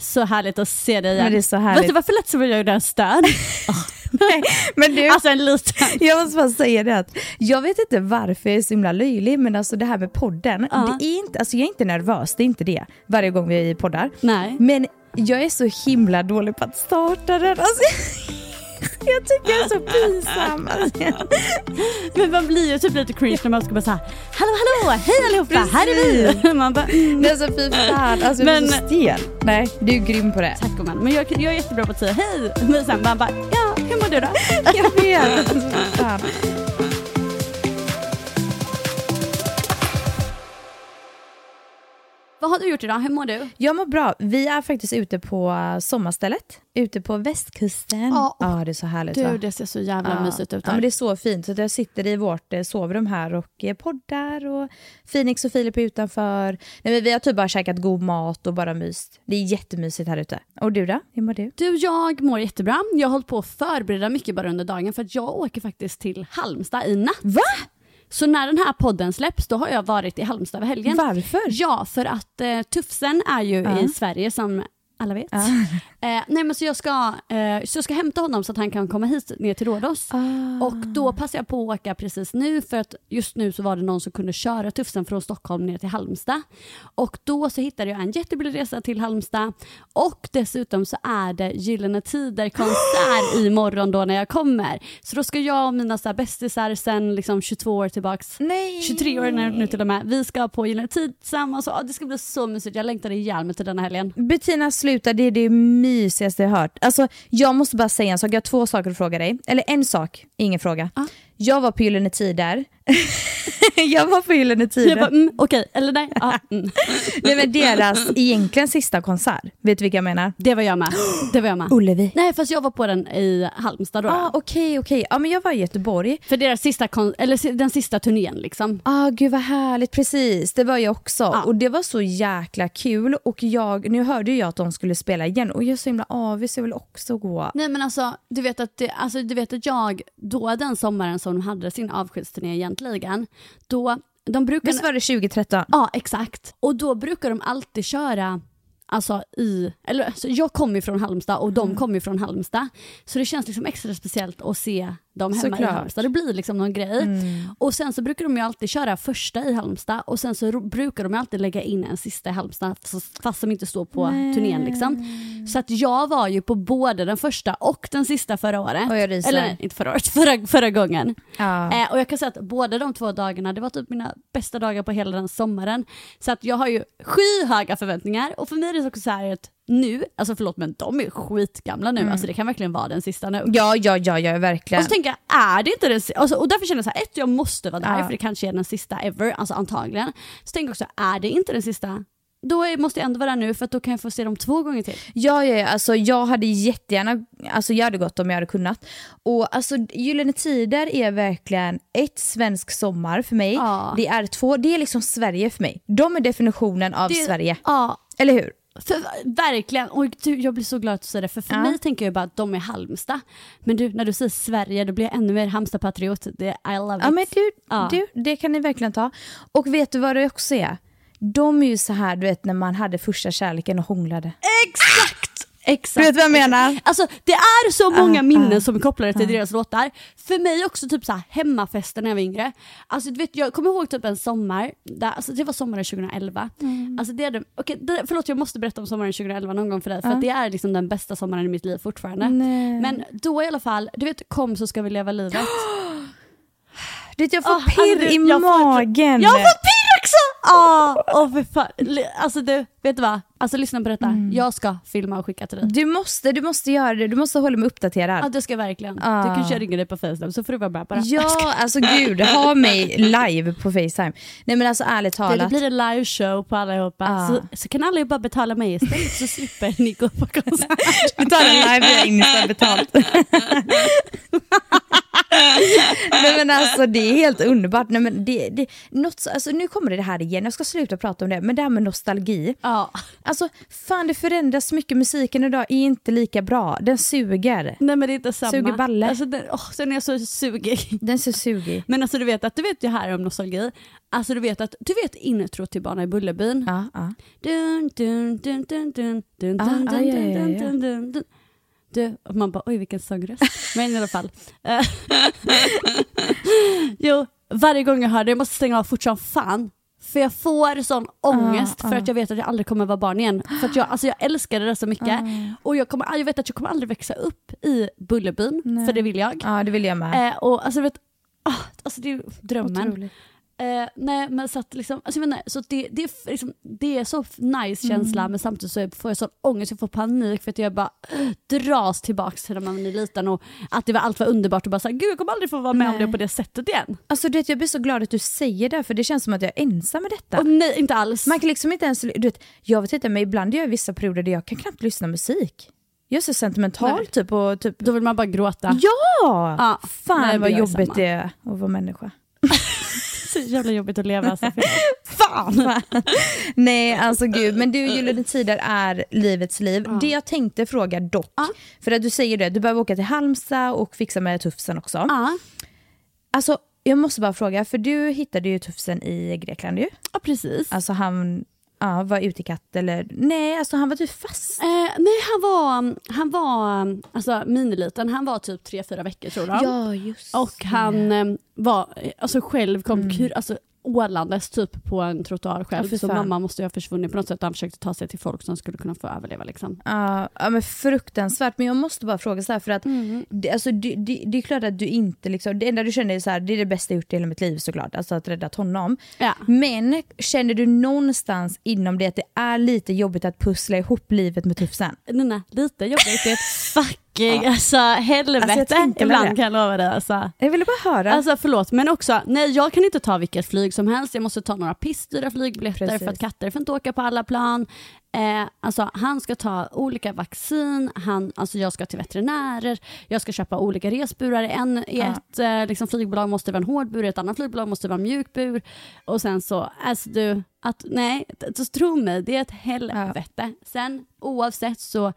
så härligt att se dig igen. Men det är så härligt. Vet du varför lät som jag gjorde en stön? Nej, men du, alltså en liten. jag måste bara säga det att jag vet inte varför jag är så himla löjlig men alltså det här med podden, Ja. det är inte, alltså jag är inte nervös, det är inte det varje gång vi poddar. Nej. Men jag är så himla dålig på att starta den. Alltså, jag tycker jag är så pinsam. Men man blir ju typ lite cringe när man ska bara säga hallå hallå, hej allihopa, här är vi. Man bara, mm. det är så fy fan, alltså men, Men- är så stel. Nej, du är grym på det. Tack gumman, men jag, jag är jättebra på att säga hej. Men sen man bara, ja hur mår du då? Jag vet. Alltså, fan. Vad har du gjort idag, hur mår du? Jag mår bra. Vi är faktiskt ute på uh, sommarstället, ute på västkusten. Ja, Ja, det är så härligt va? Du, det ser så jävla Ja. mysigt ut Ja, där. men det är så fint. Så jag sitter i vårt eh, sovrum här och eh, poddar och Phoenix och Filip är utanför. Nej, vi har typ bara käkat god mat och bara myst. Det är jättemysigt här ute. Och du då? Hur mår du? Du, jag mår jättebra. Jag har hållit på att förbereda mycket bara under dagen för att jag åker faktiskt till Halmstad i natt. Va? Så när den här podden släpps då har jag varit i Halmstad över helgen. Varför? Ja, för att eh, Tufsen är ju Ja. i Sverige som alla vet. Eh, nej men så jag, ska, eh, så jag ska hämta honom så att han kan komma hit ner till Rhodos. Ah. Och då passar jag på att åka precis nu för att just nu så var det någon som kunde köra Tufsen från Stockholm ner till Halmstad. Och då så hittade jag en jättebillig resa till Halmstad och dessutom så är det Gyllene Tider konsert imorgon då när jag kommer. Så då ska jag och mina så här bästisar sen liksom 22 år tillbaks Nej. 23 år nu, nu till och med. Vi ska på Gyllene Tid tillsammans. ja, det ska bli så mysigt. Jag längtar ihjäl mig till denna helgen. Bettina sluta, det är det mysigaste jag hört. Alltså, jag måste bara säga en sak, jag har två saker att fråga dig. Eller en sak, ingen fråga. Ah. Jag var på Gyllene Tider. jag var på Gyllene Tider. Jag mm, okej, eller nej. Ja, mm. Nej men deras egentligen sista konsert, vet du vilka jag menar? Det var jag med. Det var jag med. Ullevi. Nej fast jag var på den i Halmstad då. Ah. Okej, okej. Ja men jag var i Göteborg. För deras sista kon- eller den sista turnén liksom. Ah, gud vad härligt, precis. Det var jag också. Ja. Och det var så jäkla kul. Och jag, nu hörde jag att de skulle spela igen och jag är så himla avis, jag vill också gå. Nej men alltså du, vet att det, alltså, du vet att jag, då den sommaren som de hade sin avskedsturné egentligen, då, de brukar... Visst var det 2013? Ja, exakt. Och då brukar de alltid köra Alltså i, eller alltså jag kommer ju från Halmstad och Mm. de kommer ju från Halmstad. Så det känns liksom extra speciellt att se dem hemma i Såklart. Halmstad. Det blir liksom någon grej. Mm. Och sen så brukar de ju alltid köra första i Halmstad och sen så brukar de ju alltid lägga in en sista i Halmstad fast- som inte står på turnén liksom. Så att jag var ju på både den första och den sista förra året. Eller nej, inte förra året, förra, förra gången. Ja. Eh, och jag kan säga att båda de två dagarna, det var typ mina bästa dagar på hela den sommaren. Så att jag har ju skyhöga förväntningar och för mig är det också så här att nu, alltså förlåt men de är skitgamla nu, alltså det kan verkligen vara den sista nu. Ja, ja, ja, ja, verkligen. Och så tänker jag, är det inte den sista? Alltså, och därför känner jag så här, ett, jag måste vara där Ja. för det kanske är den sista ever, alltså antagligen. Så tänker jag också, är det inte den sista då är, måste jag ändå vara där nu för att då kan jag få se dem två gånger till. Ja, ja, ja, alltså jag hade jättegärna, alltså jag hade gått om jag hade kunnat. Och alltså Gyllene Tider är verkligen ett svensk sommar för mig. Ja. Det är två, det är liksom Sverige för mig. De är definitionen av Det- Sverige. Ja, Eller hur? För, verkligen, och du, jag blir så glad att du säger det, för för Ja. mig tänker jag bara att de är Halmstad. Men du, när du säger Sverige, då blir jag ännu mer Halmstad-patriot. I love Ja it. men du, Ja. du, det kan ni verkligen ta. Och vet du vad det också är? De är ju så här, du vet när man hade första kärleken och hånglade. Exakt! Exakt. Du vet vad jag menar? Alltså det är så många Ah, minnen ah, som är kopplade till deras låtar. För mig också typ så här, hemmafester när jag var yngre. Alltså du vet jag kommer ihåg typ en sommar, där, alltså det var sommaren 2011. Mm. Alltså det, är okay, det, förlåt jag måste berätta om sommaren 2011 någon gång för dig, för det är liksom den bästa sommaren i mitt liv fortfarande. Nej. Men då i alla fall, du vet kom så ska vi leva livet. Du vet, jag får alltså, pirr du, i jag får- magen. Jag får åh för fan. Li- Alltså du, vet du vad? Alltså lyssna på detta. Mm. Jag ska filma och skicka till dig. Du måste, du måste göra det, du måste hålla mig uppdaterad. Ja det ska jag verkligen. Ah. Du kanske ringer dig på Facetime så får du vara med på det. Ja, alltså gud, ha mig live på Facetime. Nej men alltså ärligt Det, det talat. blir en liveshow på allihopa. Ah. Så, så kan alla ju bara betala mig istället så slipper ni gå på konsert. Vi tar en live via Insta betalt. Nej men alltså det är helt underbart. Nej, men det, det, något, så- alltså, nu kommer det här igen, jag ska sluta prata om det, men det här med nostalgi. Ja. Alltså fan det förändras mycket, musiken idag är inte lika bra, den suger. Nej men det är inte samma. Suger balle. Alltså, den, åh, sen är så sugig. Den är så sugig. Men alltså du vet att du vet ju här om nostalgi. Alltså du vet att du vet intro till Barnen i Bullerbyn. Ja, ja. Dun, dun, dun, dun, dun, dun, Ah, dun, dun, dun. Du, och man bara oj vilken sångröst. Men i alla fall. Jo, varje gång jag hör det, jag måste stänga av fort som fan. För jag får sån ångest Ah, för ah. att jag vet att jag aldrig kommer vara barn igen. För att jag, alltså jag älskade det så mycket. Ah. Och jag, kommer, jag vet att jag kommer aldrig växa upp i Bullerbyn, Nej. för det vill jag. ja det vill jag med. Eh, och alltså, vet, ah, alltså det är drömmen. Otroligt. Eh, nej men så att liksom, alltså, jag inte, så det, det, är liksom, det är så nice känsla Mm. men samtidigt så får jag sån ångest, jag får panik för att jag bara äh, dras tillbaks till när man är liten och att det var allt var underbart och bara såhär, gud jag kommer aldrig få vara med om Nej. det på det sättet igen. Alltså du vet, jag blir så glad att du säger det, för det känns som att jag är ensam med detta. Och nej inte alls. Man kan liksom inte ens, du vet, jag vet inte men ibland gör jag vissa perioder där jag kan knappt lyssna musik. Jag är så sentimental Nej. typ och typ, Då vill man bara gråta. ja! Ja, Fan nej, vad det jobbigt samma. det är att vara människa. Så jävla jobbigt att leva alltså. Fan! Nej alltså gud, men du Gyllene Tider är livets liv. Det jag tänkte fråga dock, Ja. för att du säger det, du behöver åka till Halmstad och fixa med tufsen också. Ja, Alltså jag måste bara fråga, för du hittade ju tufsen i Grekland ju. ja precis. Alltså han ja, var ute i katt eller, nej alltså han var typ fast. Eh, nej han var, han var alltså, miniliten, han var typ tre fyra veckor tror jag. just Och han eh, var alltså själv kom Mm. kur, alltså, ålandes typ på en trottoar själv. Ja, så mamma måste ju ha försvunnit på något sätt. Han försökte ta sig till folk som skulle kunna få överleva. Liksom. Ja, ja men fruktansvärt. Men jag måste bara fråga så här för att det, alltså, det, det, det är klart att du inte liksom, det enda du känner är så här, det är det bästa jag gjort i hela mitt liv såklart, alltså att räddat honom. Ja. Men känner du någonstans inom det att det är lite jobbigt att pussla ihop livet med tufsen? Nina, lite jobbigt. Det är ett fucking alltså, helvete Alltså, väl ibland det. kan jag lova dig. Alltså. Jag ville bara höra. Alltså förlåt men också, nej jag kan inte ta vilket flyg som helst, jag måste ta några pissdyra flygbiljetter Precis. för att katter får inte åka på alla plan. Eh, alltså han ska ta olika vaccin, han, alltså jag ska till veterinärer, jag ska köpa olika resburar. En, Ja. ett eh, liksom flygbolag måste vara en hård bur, ett annat flygbolag måste vara en mjuk bur. Och sen så, alltså du, att nej, så tro mig, det är ett helvete. Sen oavsett så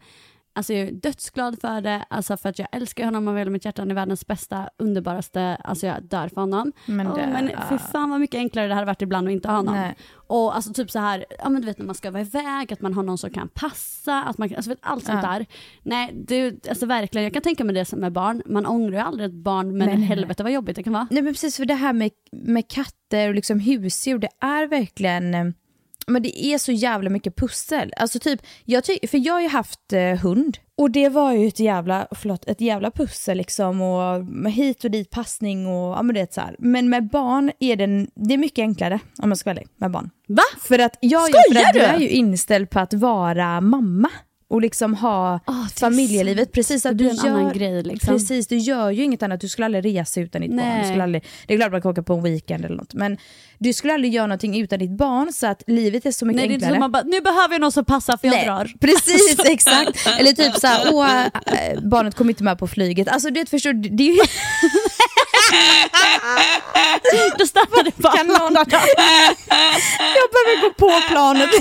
Alltså jag är dödsglad för det, alltså för att jag älskar honom av hela mitt hjärta. Han är världens bästa, underbaraste, alltså jag dör för honom. Men det- men för fan vad mycket enklare det hade varit ibland att inte ha honom. Nej. Och alltså typ så här, ja men du vet när man ska vara iväg, att man har någon som kan passa, att man, alltså vet, allt sånt Ja. där. Nej, du, alltså verkligen, jag kan tänka mig det som är barn, man ångrar ju aldrig ett barn, men nej, helvete vad jobbigt det kan vara. Nej men precis för det här med, med katter och liksom husdjur, det är verkligen men det är så jävla mycket pussel. Alltså typ, jag ty- för jag har ju haft eh, hund och det var ju ett jävla, förlåt, ett jävla pussel liksom och med hit och dit passning och ja men det är så här. Men med barn är det, det är mycket enklare om jag ska vara ärlig med barn. Va? För att, jag, Skojar du är ju inställd på att vara mamma. Och liksom ha är familjelivet. Precis att du gör, grej, liksom. Precis, du gör ju inget annat. Du skulle aldrig resa utan ditt barn. Nej. Du skulle aldrig, det är klart man kan åka på en weekend eller något. Men du skulle aldrig göra någonting utan ditt barn så att livet är så mycket Nej, det är inte enklare. som man bara, nu behöver jag någon som passar för jag Nej, drar. Precis, exakt. Eller typ såhär, åh, äh, barnet kommer inte med på flyget. Alltså du vet, förstår du, det är ju Då stannar det bara. Jag behöver gå på planet.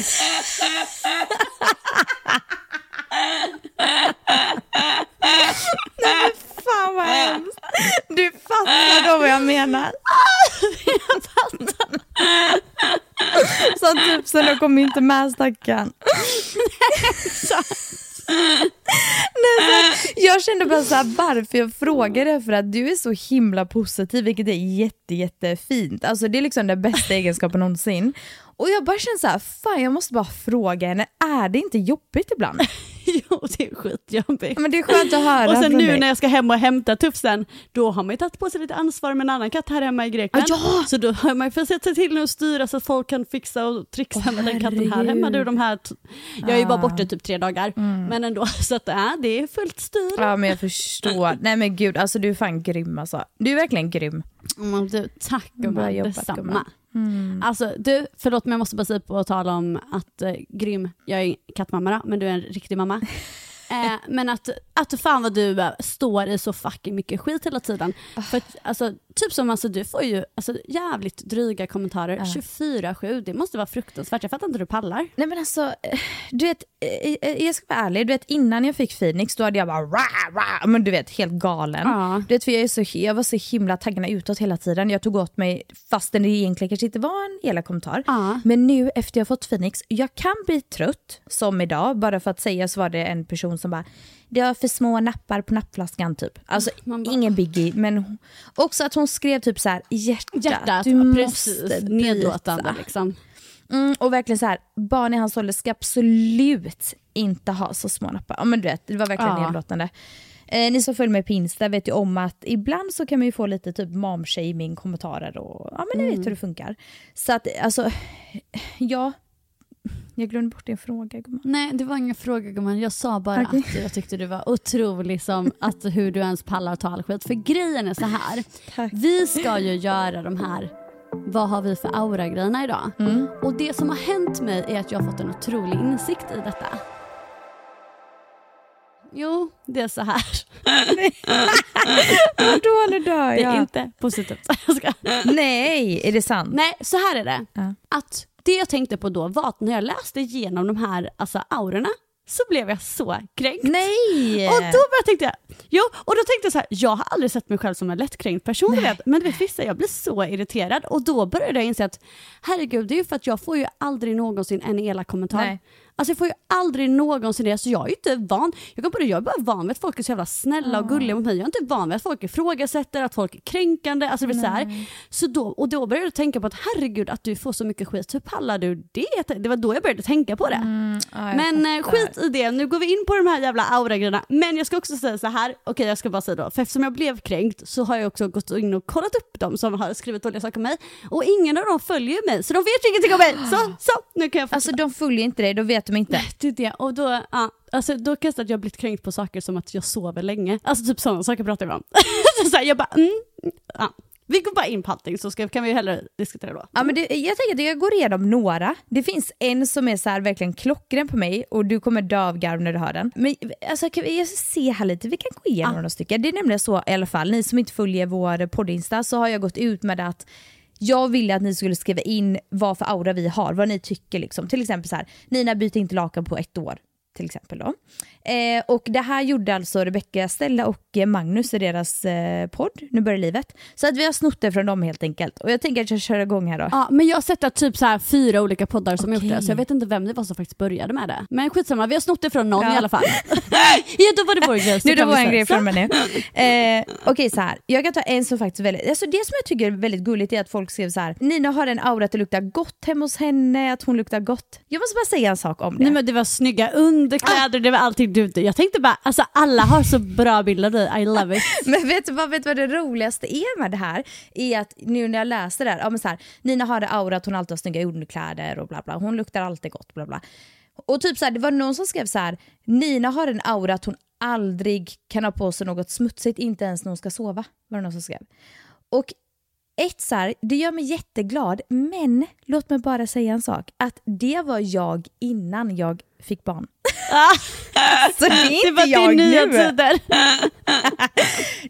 Nej men fan vad hemskt. Du fattar då vad jag menar. jag fattar. Så typ så jag kommer inte med stackarn. Nej, så, jag kände bara så här, varför jag frågade för att du är så himla positiv vilket är jätte, jättefint. Alltså det är liksom den bästa egenskapen någonsin. Och jag bara känner så här, fan jag måste bara fråga henne, är det inte jobbigt ibland? Jo, det är skitjobbigt. Men det är skönt att höra Och sen nu dig. när jag ska hem och hämta tufsen, då har man ju tagit på sig lite ansvar med en annan katt här hemma i Grekland. Ah, ja! Så då har man ju fått sätta till och styra så att folk kan fixa och trixa Åh, med den katten här hemma. Du, de här jag är ju bara borta typ tre dagar, men ändå. Så att, äh, det är fullt styr. Ja men jag förstår. Nej men gud, alltså du är fan grym alltså. Du är verkligen grym. Mm, du, tack gumman, detsamma. Mm. Alltså du, förlåt men jag måste bara säga på tal om att eh, grym, jag är kattmamma då, men du är en riktig mamma. Eh, men att, att fan vad du eh, står i så fucking mycket skit hela tiden. Ah. För att, alltså, typ som alltså, du får ju alltså, jävligt dryga kommentarer 24-7, det måste vara fruktansvärt. Jag fattar inte hur du pallar. Nej men alltså, du vet, eh, eh, jag ska vara ärlig, du vet innan jag fick Phoenix då hade jag bara rah, rah, men du vet helt galen. Ja. Du vet, för jag, är så, jag var så himla taggarna utåt hela tiden. Jag tog åt mig fastän det egentligen kanske inte var en elak kommentar. Ja. Men nu efter jag fått Phoenix, jag kan bli trött som idag, bara för att säga så var det en person som bara det har för små nappar på nappflaskan typ. Alltså Man bara- ingen biggie men också att hon skrev typ så här hjärta, Hjärtat, du måste byta. Nedlåtande liksom. Mm, och verkligen så här, barn i hans ålder ska absolut inte ha så små nappar. Ja, men du vet, det var verkligen Ja. nedlåtande. Eh, ni som följer mig på Insta vet ju om att ibland så kan man ju få lite typ mom-shaming kommentarer och ja men ni Mm. vet hur det funkar. Så att alltså, ja. Jag glömde bort din fråga gumman. Nej, det var ingen fråga gumman. Jag sa bara Okej. att jag tyckte du var otrolig som att hur du ens pallar ta all skit. För grejen är så här. Tack. Vi ska ju göra de här vad har vi för aura-grejerna idag? Mm. Och det som har hänt mig är att jag har fått en otrolig insikt i detta. Jo, det är så här. Vadå nu dör Det är jag? inte positivt. Jag. Nej, är det sant? Nej, så här är det. Ja. Att det jag tänkte på då var att när jag läste igenom de här alltså, aurorna så blev jag så kränkt. Nej! Och då bara tänkte jag, jo, och då tänkte jag så här, jag har aldrig sett mig själv som en lättkränkt person, vet, men du vet vissa, jag blir så irriterad och då började jag inse att herregud, det är ju för att jag får ju aldrig någonsin en elak kommentar. Nej. Alltså jag får ju aldrig någonsin det, så jag är ju inte van, jag, kom på det, jag är bara van vid att folk är så jävla snälla och gulliga mot mig, jag är inte van vid att folk ifrågasätter, att folk är kränkande, alltså det så här. Så då, och då började jag tänka på att herregud att du får så mycket skit, hur pallar du det? Det var då jag började tänka på det. Ja, jag Men eh, skit i det, nu går vi in på de här jävla aura-grejerna. Men jag ska också säga så här, okej jag ska bara säga då, för eftersom jag blev kränkt så har jag också gått in och kollat upp dem som har skrivit dåliga saker om mig. Och ingen av dem följer mig, så de vet ingenting om mig. Så, så, nu kan jag Alltså fortsätta. de följer inte dig, då vet de inte. det är det. Och då, ja, alltså, då kan jag säga att jag har blivit kränkt på saker som att jag sover länge. Alltså typ sådana saker pratar vi om. så här, jag bara, mm, ja. Vi går bara in på allting så ska, kan vi hellre diskutera då. Ja, men det, jag tänker att jag går igenom några. Det finns en som är så här verkligen klockren på mig och du kommer dö av garv när du hör den. Men alltså, kan vi jag ska se här lite, vi kan gå igenom några stycken. Det är nämligen så i alla fall, ni som inte följer vår poddinsta så har jag gått ut med att jag ville att ni skulle skriva in vad för aura vi har, vad ni tycker. Liksom. Till exempel så här, Nina byter inte lakan på ett år. Till exempel då. Eh, och det här gjorde alltså Rebecca Stella och Magnus i deras eh, podd, Nu börjar livet. Så att vi har snott det från dem helt enkelt. Och jag tänker att jag kör igång här då. Ja, men jag har sett att typ så här fyra olika poddar som har gjort det, så jag vet inte vem det var som faktiskt började med det. Men skitsamma, vi har snott det från någon Ja. i alla fall. ja, då var det vår grej. Nu det var en grej från mig nu. Eh, Okej så här. jag kan ta en som faktiskt väldigt, alltså det som jag tycker är väldigt gulligt är att folk skriver så här. Nina har en aura att det luktar gott hemma hos henne, att hon luktar gott. Jag måste bara säga en sak om det. Nej men det var snygga underkläder, det var allting du, jag tänkte bara, alltså alla har så bra bilder i love it. Men vet du vad, vet du vad det roligaste är med det här? Är att nu när jag läser det här, ja, men så här Nina har det aura att hon alltid har snygga underkläder och bla bla, hon luktar alltid gott bla bla. Och typ så här, det var någon som skrev så här, Nina har en aura att hon aldrig kan ha på sig något smutsigt, inte ens när hon ska sova. Var det någon som skrev. Och ett så här, det gör mig jätteglad, men låt mig bara säga en sak. Att det var jag innan jag fick barn. så det är inte det var jag till nya nu. tider.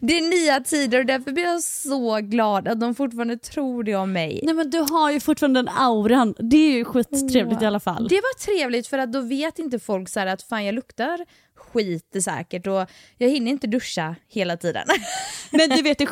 Det är nya tider och därför blir jag så glad att de fortfarande tror det om mig. Nej men du har ju fortfarande den auran, det är ju skittrevligt i alla fall. Det var trevligt för att då vet inte folk så att fan jag luktar skit säkert och jag hinner inte duscha hela tiden. Men du vet det,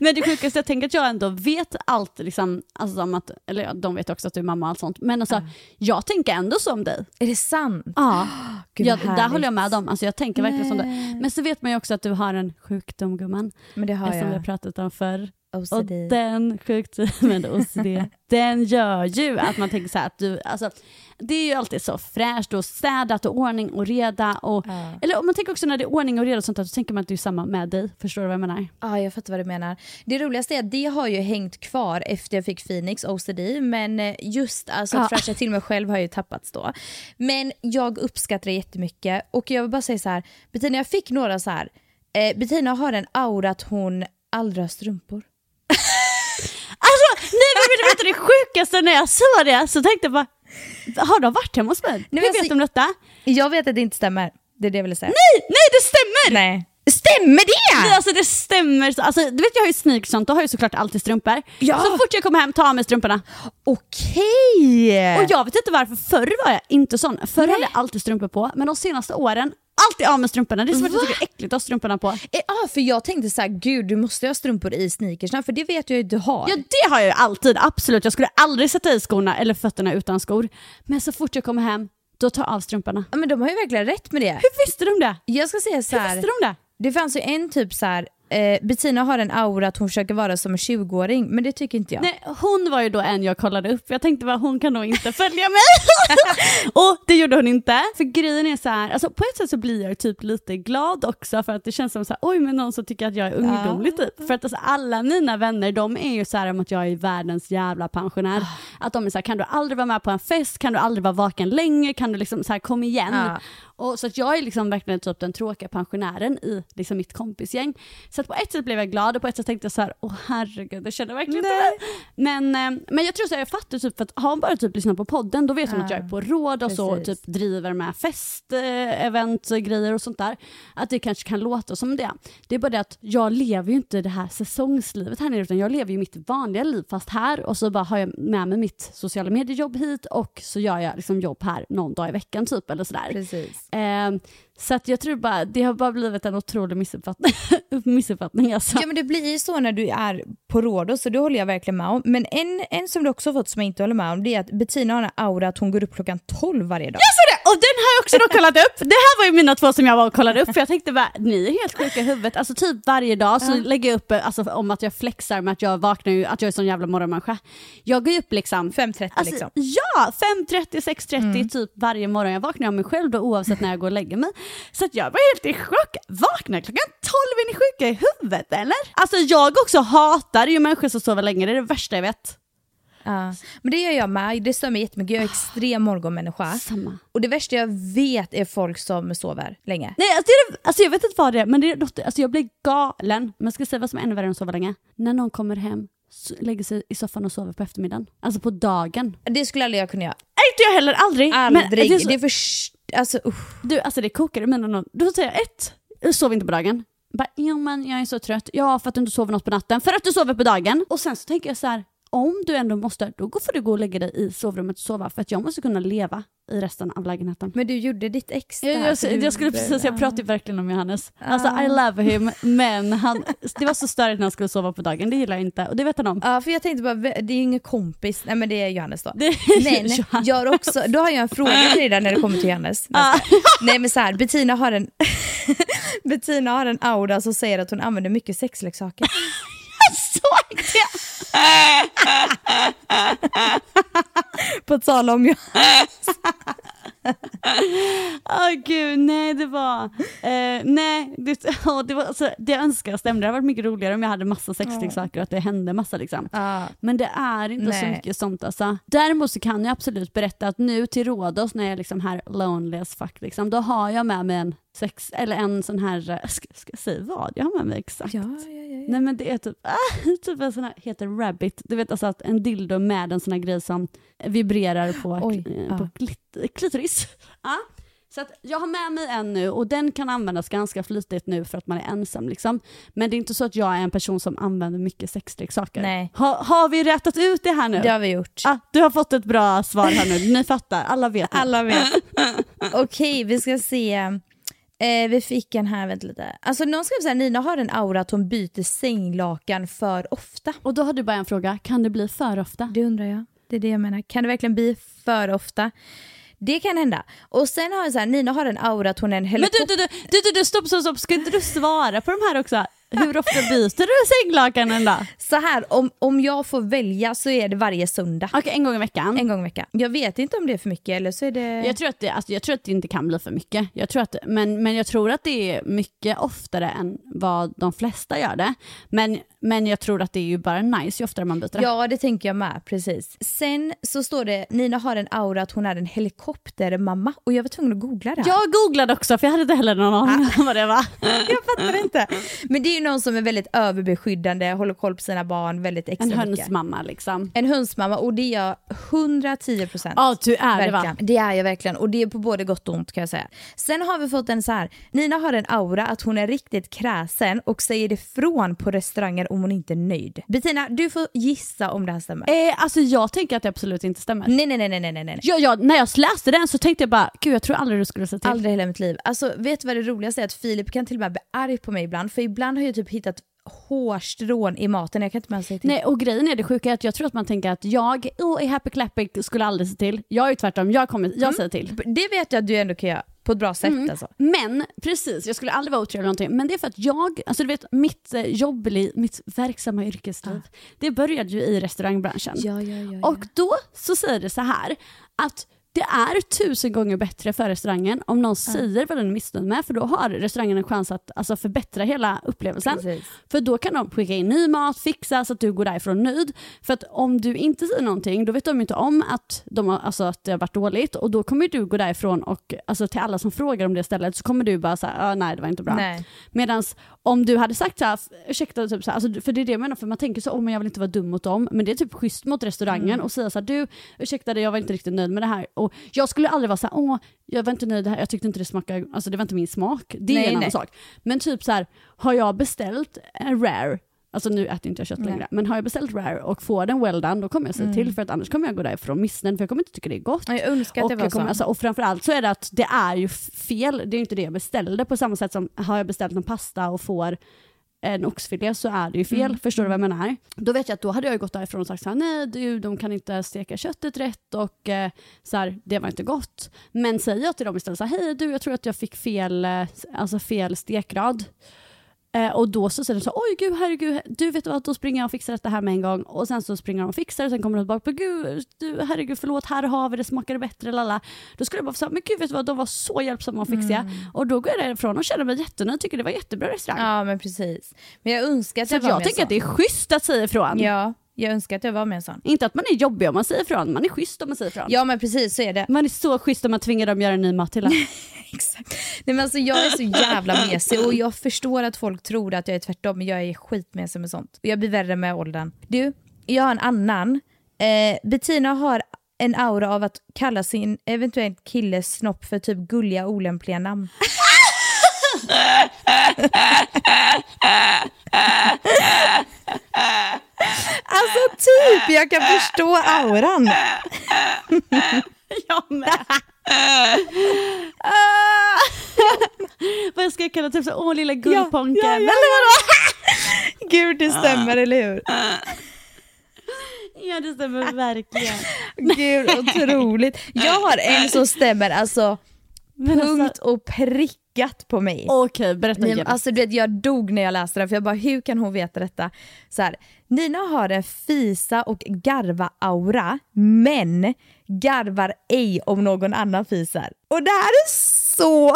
men det sjukaste, jag tänker att jag ändå vet allt, liksom, alltså om att, eller de vet också att du är mamma och allt sånt, men alltså, jag tänker ändå så om dig. är det sant? Ja, Gud, jag, där håller jag med dem. Alltså, jag tänker verkligen som det. Men så vet man ju också att du har en sjukdom gumman, Men det har som vi har pratat om förr. Och OCD. den sjukdomen, OCD, den gör ju att man tänker så här att du, alltså, det är ju alltid så fräscht och städat och ordning och reda. Och, Eller om man tänker också när det är ordning och reda och sånt där, så tänker man att det är samma med dig. Förstår du vad jag menar? Ja, jag fattar vad du menar. Det roligaste är att det har ju hängt kvar efter jag fick Phoenix OCD, men eh, just alltså, att Ja. fräscha till mig själv har ju tappats då. Men jag uppskattar det jättemycket och jag vill bara säga så här, Bettina jag fick några så här, eh, Bettina har en aura att hon aldrig har strumpor. Nej men vill du det sjukaste när jag såg det så tänkte jag bara, har de varit hemma hos mig? Hur men vet alltså- de detta? Jag vet att det inte stämmer, det är det jag ville säga. Nej, nej det stämmer! Nej. Stämmer det? Nej, alltså det stämmer. Så- Alltså, du vet jag har ju sneakers och sånt, då har jag såklart alltid strumpor. Ja. Så fort jag kommer hem, tar av mig strumporna. Okej! Och jag vet inte varför, förr var jag inte sån. Förr Nej. hade jag alltid strumpor på, men de senaste åren, alltid av med strumporna. Det är som att jag tycker det är äckligt att ha strumporna på. Eh, ah, för jag tänkte så här, gud du måste ha strumpor i sneakersna för det vet jag ju att du har. Ja det har jag ju alltid, absolut. Jag skulle aldrig sätta i skorna eller fötterna utan skor. Men så fort jag kommer hem, då tar jag av strumporna. Ja, men de har ju verkligen rätt med det. Hur visste de det? Jag ska säga så Hur här. visste de det? Det fanns ju en typ så här. Eh, Bettina har en aura att hon försöker vara som en 20-åring, men det tycker inte jag. Nej, hon var ju då en jag kollade upp. Jag tänkte bara hon kan nog inte följa mig. och det gjorde hon inte. För grejen är så här, alltså på ett sätt så blir jag typ lite glad också för att det känns som så här, oj men någon som tycker att jag är ungdomlig typ. För att alltså, alla mina vänner de är ju så här om att jag är världens jävla pensionär. Att de är så här, kan du aldrig vara med på en fest, kan du aldrig vara vaken länge, kan du liksom så här kom igen. Ja. Och så att jag är liksom verkligen typ den tråkiga pensionären i liksom mitt kompisgäng. Så att på ett sätt blev jag glad och på ett sätt tänkte jag så här, åh herregud, det känner verkligen inte mig. Men, eh, men jag tror så här, jag fattar typ för att har hon bara typ lyssnat på podden då vet hon att jag är på råd och så precis. typ driver med fest, event, grejer och sånt där. Att det kanske kan låta som det. Det är bara det att jag lever ju inte det här säsongslivet här nere utan jag lever ju mitt vanliga liv fast här och så bara har jag med mig mitt sociala mediejobb hit och så gör jag liksom jobb här någon dag i veckan typ eller sådär. Precis. Eh, så att jag tror bara, det har bara blivit en otrolig missuppfattning. Missuppfattning alltså. Ja men det blir ju så när du är på Rhodos så det håller jag verkligen med om. Men en, en som du också fått som jag inte håller med om det är att Bettina har en aura att hon går upp klockan 12 varje dag. Jag såg det! Och den har jag också då kollat upp. Det här var ju mina två som jag var och kollade upp för jag tänkte bara, ni är helt sjuka i huvudet. Alltså typ varje dag så lägger jag upp alltså, om att jag flexar med att jag vaknar ju, att jag är sån jävla morgonmänniska. Jag går upp liksom 5.30 Alltså, liksom. Ja, 5.30, 6.30 typ varje morgon. Jag vaknar av mig själv då oavsett när jag går och lägger mig. Så jag var helt i chock. Vaknar klockan 12, är ni sjuka i huvudet eller? Alltså jag också hatar ju människor som sover länge, det är det värsta jag vet. Ja. Men det gör jag med, det stör mig jättemycket. Jag är extrem morgonmänniska. Samma. Och det värsta jag vet är folk som sover länge. Nej, alltså, det är, alltså jag vet inte vad det är, men det är något, alltså jag blir galen. Men jag ska säga vad som är ännu värre än att sova länge. När någon kommer hem, lägger sig i soffan och sover på eftermiddagen. Alltså på dagen. Det skulle aldrig jag kunna göra. Nej, inte jag heller, aldrig. Aldrig. Men det är så, det är för... Alltså usch. du, alltså det kokar i mina någon. Då säger ett, jag sover inte på dagen. Bara, jo men jag är så trött. Ja, för att du inte sover något på natten. För att du sover på dagen. Och sen så tänker jag så här, om du ändå måste, då får du gå och lägga dig i sovrummet och sova. För att jag måste kunna leva i resten av lägenheten. Men du gjorde ditt extra. Jag, jag, du- jag skulle precis, jag pratar ju verkligen om Johannes. Alltså I love him, men han, det var så störigt när han skulle sova på dagen, det gillar jag inte. Och det vet han om. Ja för jag tänkte bara, det är ju ingen kompis, nej men det är Johannes då. Det är Men Johannes. jag har också, då har jag en fråga till dig där när det kommer till Johannes. Ja. Nej men så här, Bettina har en Bettina har en aura som säger att hon använder mycket sexleksaker. såg det! På tal om Johannes. Åh gud, nej det var, eh, nej, det, åh, det var, alltså, det jag önskar stämde. Det hade varit mycket roligare om jag hade massa sexleksaker och att det hände massa liksom. Ja. Men det är inte så Nej. mycket sånt alltså. Däremot så kan jag absolut berätta att nu till rådos när jag är liksom här lonely as fuck, liksom, då har jag med mig en sex, eller en sån här, eh, ska, ska jag säga vad jag har med mig exakt? Ja, ja, ja. Nej men det är typ, ah, typ en sån här, heter rabbit, du vet alltså att en dildo med en sån här grej som vibrerar på, Oj, eh, på klit, klitoris. Ja. Så att jag har med mig en nu och den kan användas ganska flitigt nu för att man är ensam liksom. Men det är inte så att jag är en person som använder mycket sexleksaker. Nej. Ha, har vi rätat ut det här nu? Det har vi gjort. Ah, du har fått ett bra svar här nu, ni fattar, alla vet. nu. Alla vet. Okej, vi ska se. Eh, vi fick en här, vänta lite. Alltså någon skrev såhär, Nina har en aura att hon byter sänglakan för ofta. Och då har du bara en fråga, kan det bli för ofta? Det undrar jag. Det är det jag menar. Kan det verkligen bli för ofta? Det kan hända. Och sen har jag så här, Nina har en aura att hon är en Men helikopter. du, du, du, du, du, du, stopp, stopp, stopp, ska inte du svara på de här också? Hur ofta byter du sänglakanen då? Så här, om, om jag får välja så är det varje söndag. Okej, en gång i veckan. En gång i veckan. Jag vet inte om det är för mycket eller så är det... Jag tror, att det, alltså, jag tror att det inte kan bli för mycket. Jag tror att, men, men jag tror att det är mycket oftare än vad de flesta gör det. Men, men jag tror att det är ju bara nice ju oftare man byter. Ja, det tänker jag med. Precis. Sen så står det, Nina har en aura att hon är en helikoptermamma. Och jag var tvungen att googla det här. Jag googlade också för jag hade inte heller någon aning om vad det var. Jag fattar inte. Men det är ju någon som är väldigt överbeskyddande, håller koll på sina barn väldigt extra En mycket. hönsmamma liksom. En hönsmamma och det är jag 110 procent. Ja, du är det va? Det är jag verkligen och det är på både gott och ont kan jag säga. Sen har vi fått en så här, Nina har en aura att hon är riktigt kräsen och säger ifrån på restauranger om hon inte är nöjd. Bettina, du får gissa om det här stämmer. Eh, alltså jag tänker att det absolut inte stämmer. Nej, nej, nej, nej, nej, nej, nej. Ja, ja, när jag läste den så tänkte jag bara, gud jag tror aldrig du skulle säga till. Aldrig i hela mitt liv. Alltså vet du vad det roligaste är? Att Filip kan till och med bli arg på mig ibland. För ibland har jag typ hittat hårstrån i maten. Jag kan inte säga till. Nej och grejen är det sjuka är att jag tror att man tänker att jag oh, är happy clappy skulle aldrig se till. Jag är ju tvärtom, jag, kommer, jag säger till. Det vet jag att du ändå kan göra på ett bra sätt Mm. alltså. Men precis, jag skulle aldrig vara otrevlig eller någonting. Men det är för att jag, alltså du vet mitt eh, jobbli, mitt verksamma yrkesliv, det började ju i restaurangbranschen. Ja, ja, ja, ja. Och då så säger det så här att det är tusen gånger bättre för restaurangen om någon säger vad den är missnöjd med för då har restaurangen en chans att alltså, förbättra hela upplevelsen. Precis. För då kan de skicka in ny mat, fixa så att du går därifrån nöjd. För att om du inte säger någonting då vet de inte om att, de har, alltså, att det har varit dåligt och då kommer du gå därifrån och alltså, till alla som frågar om det stället så kommer du bara säga ah, nej det var inte bra. Medan om du hade sagt så här, ursäkta, typ så här, alltså, för det är det jag menar, för man tänker så, oh, men jag vill inte vara dum mot dem, men det är typ schysst mot restaurangen Mm. och säga så här, du, ursäkta jag var inte riktigt nöjd med det här. Och jag skulle aldrig vara så här, åh, jag var inte nöjd, här, jag tyckte inte det smakade, alltså det var inte min smak. Det är Nej, en annan nej. sak. Men typ så här, har jag beställt en rare, Alltså nu äter inte jag kött längre, men har jag beställt rare och får den well done, då kommer jag säga Mm. till för att annars kommer jag gå därifrån missnöjd för jag kommer inte tycka det är gott. Ja, Jag önskar att Och, det var kommer, så. alltså, och framförallt så är det att det är ju fel, det är ju inte det jag beställde på samma sätt som har jag beställt en pasta och får en oxfilé så är det ju fel, Mm. förstår du vad jag menar? Då vet jag att då hade jag gått därifrån och sagt så här, nej du, de kan inte steka köttet rätt och eh, så här, det var inte gott. Men säger jag till dem istället så här, hej du jag tror att jag fick fel, eh, alltså fel stekgrad. Eh, och då så säger de så oj gud herregud, du vet vad, då springer jag och fixar detta här med en gång. Och sen så springer de och fixar det, sen kommer de tillbaka, gud, du, herregud förlåt, här har vi det, smakar det bättre, lalla. Då skulle jag bara säga, men gud vet du vad, de var så hjälpsamma och fixiga. Mm. Och då går jag därifrån och känner mig jättenöjd, tycker det var jättebra restaurang. Ja men precis. Men jag önskar att så jag var jag med tänker en att det är schysst att säga ifrån. Ja, jag önskar att jag var med en sån. Inte att man är jobbig om man säger ifrån, man är schysst om man säger ifrån. Ja men precis så är det. Man är så schysst om man tvingar dem göra en ny mat till en. Exakt. Nej, men alltså, jag är så jävla mesig och jag förstår att folk tror att jag är tvärtom men jag är skitmesig med sånt. Och jag blir värre med åldern. Du, jag har en annan. Eh, Bettina har en aura av att kalla sin eventuellt killes snopp för typ gulliga olämpliga namn. alltså typ, jag kan förstå auran. jag med. Ah. Vad ska jag kalla typ så, åh lilla gullponken. ja, ja, Eller vadå? Gud det stämmer, eller hur? Ja det stämmer verkligen. Gud, otroligt. Jag har en som stämmer alltså Men punkt alltså, och pricka checkat på mig. Okej, berätta Nej, igen. alltså, du vet, jag dog när jag läste det för jag bara hur kan hon veta detta? Så här, Nina har en fisa och garva-aura men garvar ej om någon annan fisar. Och det här är så